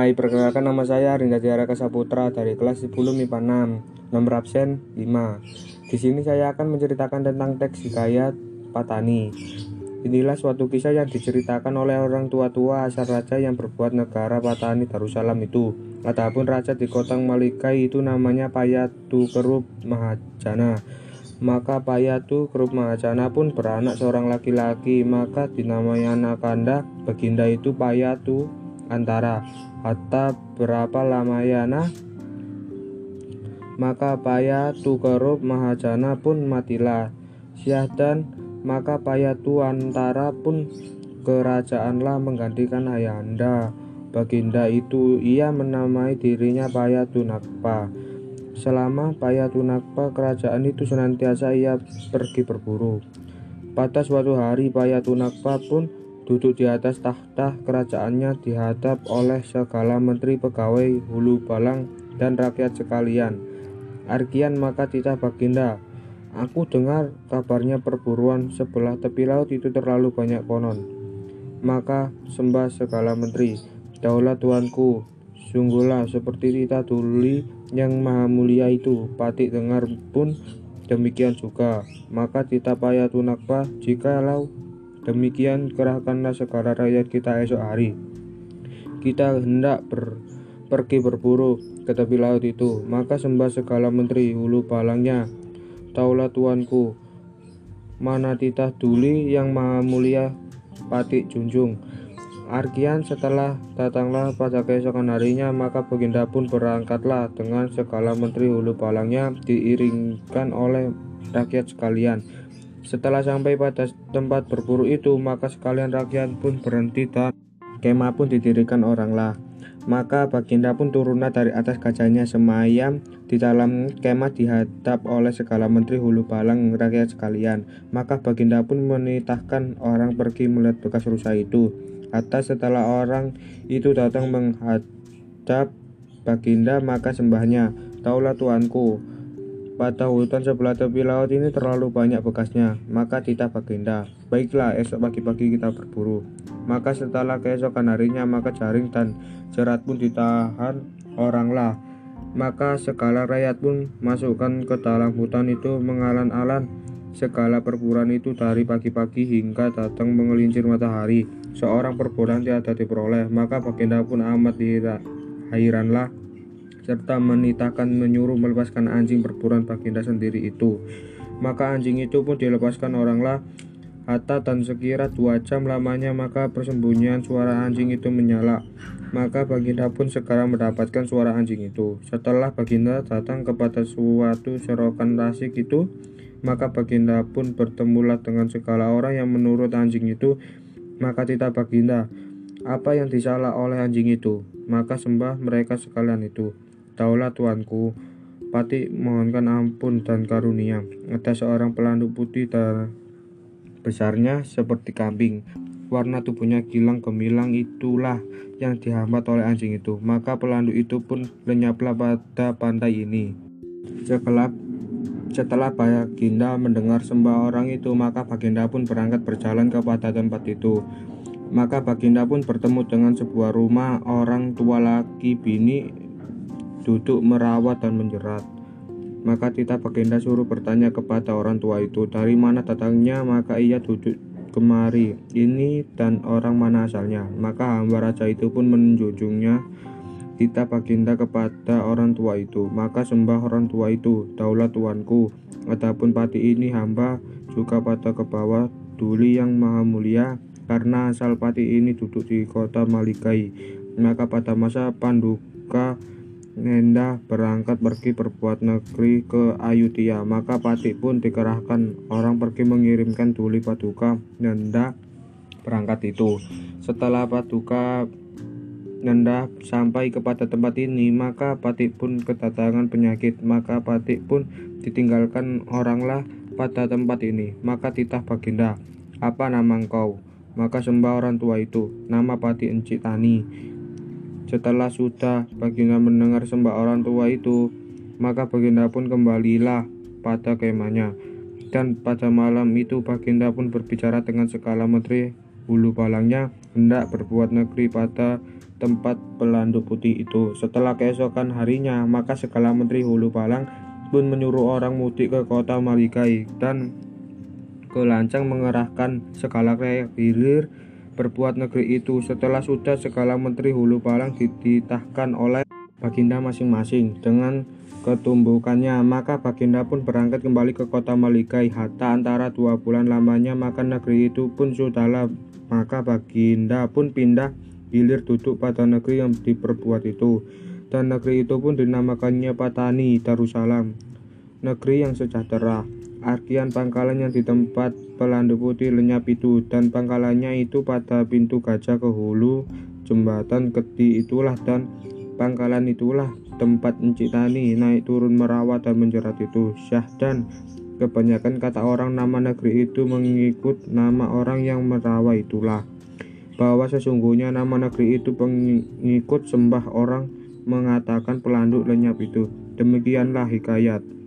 Hai, perkenalkan nama saya Rinda Tiara Saputra dari kelas 10 MIPA 6, nomor absen 5. Di sini saya akan menceritakan tentang teks hikayat Patani. Inilah suatu kisah yang diceritakan oleh orang tua-tua asal raja yang berbuat negara Patani Darussalam itu. Adapun raja di kota Malikai itu namanya Payatu Kerub Mahajana. Maka Payatu Kerub Mahajana pun beranak seorang laki-laki, maka dinamai anak kanda Baginda itu Payatu Antara hatta berapa lamayana maka paya tukerup mahajana pun matilah. Syah dan maka paya antara pun kerajaanlah menggantikan ayahanda. Baginda itu ia menamai dirinya paya tunakpa. Selama paya tunakpa kerajaan itu senantiasa ia pergi berburu. Pada suatu hari paya tunakpa pun duduk di atas takhta kerajaannya dihadap oleh segala menteri pegawai hulu balang dan rakyat sekalian. Arkian maka titah baginda, aku dengar kabarnya perburuan sebelah tepi laut itu terlalu banyak konon. Maka sembah segala menteri, daulah tuanku, sungguhlah seperti titah tuli yang maha mulia itu, patik dengar pun demikian juga. Maka titah payah tunakpa, jika lau Demikian kerahkanlah segala rakyat kita esok hari. Kita hendak ber, pergi berburu ke tepi laut itu. Maka sembah segala menteri hulu balangnya. Taulah tuanku, mana titah duli yang maha mulia patik junjung. Arkian setelah datanglah pada keesokan harinya maka baginda pun berangkatlah dengan segala menteri hulu balangnya diiringkan oleh rakyat sekalian setelah sampai pada tempat berburu itu, maka sekalian rakyat pun berhenti dan kemah pun didirikan oranglah. Maka baginda pun turunlah dari atas gajahnya semayam di dalam kemah dihadap oleh segala menteri hulu balang rakyat sekalian. Maka baginda pun menitahkan orang pergi melihat bekas rusa itu. Atas setelah orang itu datang menghadap baginda maka sembahnya, Taulah tuanku, pada hutan sebelah tepi laut ini terlalu banyak bekasnya, maka titah baginda. Baiklah, esok pagi-pagi kita berburu. Maka setelah keesokan harinya, maka jaring dan jerat pun ditahan oranglah. Maka segala rakyat pun masukkan ke dalam hutan itu mengalan-alan segala perburuan itu dari pagi-pagi hingga datang mengelincir matahari. Seorang perburuan tiada diperoleh, maka baginda pun amat heranlah serta menitahkan menyuruh melepaskan anjing perburuan baginda sendiri itu. Maka anjing itu pun dilepaskan oranglah Hatta dan sekira dua jam lamanya maka persembunyian suara anjing itu menyala. Maka Baginda pun segera mendapatkan suara anjing itu. Setelah Baginda datang kepada suatu serokan tasik itu, maka Baginda pun bertemulah dengan segala orang yang menurut anjing itu. Maka tita Baginda, apa yang disalah oleh anjing itu? Maka sembah mereka sekalian itu. Taulah tuanku, Pati mohonkan ampun dan karunia. Ada seorang pelandu putih dan besarnya seperti kambing. Warna tubuhnya gilang gemilang itulah yang dihambat oleh anjing itu. Maka pelandu itu pun lenyaplah pada pantai ini. Setelah setelah Baginda mendengar sembah orang itu, maka Baginda pun berangkat berjalan kepada tempat itu. Maka Baginda pun bertemu dengan sebuah rumah orang tua laki bini duduk merawat dan menjerat. Maka Tita Baginda suruh bertanya kepada orang tua itu, dari mana datangnya, maka ia duduk kemari, ini dan orang mana asalnya. Maka hamba raja itu pun menjunjungnya Tita Baginda kepada orang tua itu. Maka sembah orang tua itu, daulat tuanku. Adapun pati ini hamba juga pada ke bawah duli yang maha mulia, karena asal pati ini duduk di kota Malikai. Maka pada masa Panduka Nenda berangkat pergi berbuat negeri ke Ayutthaya, maka Patik pun dikerahkan orang pergi mengirimkan Duli Paduka Nenda berangkat itu. Setelah Paduka Nenda sampai kepada tempat ini, maka Patik pun kedatangan penyakit, maka Patik pun ditinggalkan oranglah pada tempat ini. Maka titah Baginda, apa nama engkau? Maka sembah orang tua itu, nama Patik Encitani. Setelah sudah Baginda mendengar sembah orang tua itu, maka Baginda pun kembalilah pada kemahnya. Dan pada malam itu Baginda pun berbicara dengan segala menteri hulu balangnya hendak berbuat negeri pada tempat pelanduk putih itu. Setelah keesokan harinya, maka segala menteri Hulu Balang pun menyuruh orang mudik ke kota Malikai dan kelancang mengerahkan segala kayak hilir berbuat negeri itu. Setelah sudah segala menteri Hulu Balang dititahkan oleh Baginda masing-masing dengan ketumbukannya, maka Baginda pun berangkat kembali ke kota Malikai. Hatta antara dua bulan lamanya, maka negeri itu pun sudahlah. Maka Baginda pun pindah hilir duduk pada negeri yang diperbuat itu. Dan negeri itu pun dinamakannya Patani Darussalam, negeri yang sejahtera. Arkian pangkalan yang di tempat pelandu putih lenyap itu dan pangkalannya itu pada pintu gajah ke hulu jembatan keti itulah dan pangkalan itulah tempat Encik Tani naik turun merawat dan menjerat itu. Syah dan kebanyakan kata orang nama negeri itu mengikut nama orang yang merawat itulah. Bahwa sesungguhnya nama negeri itu pengikut sembah orang mengatakan pelanduk lenyap itu. Demikianlah hikayat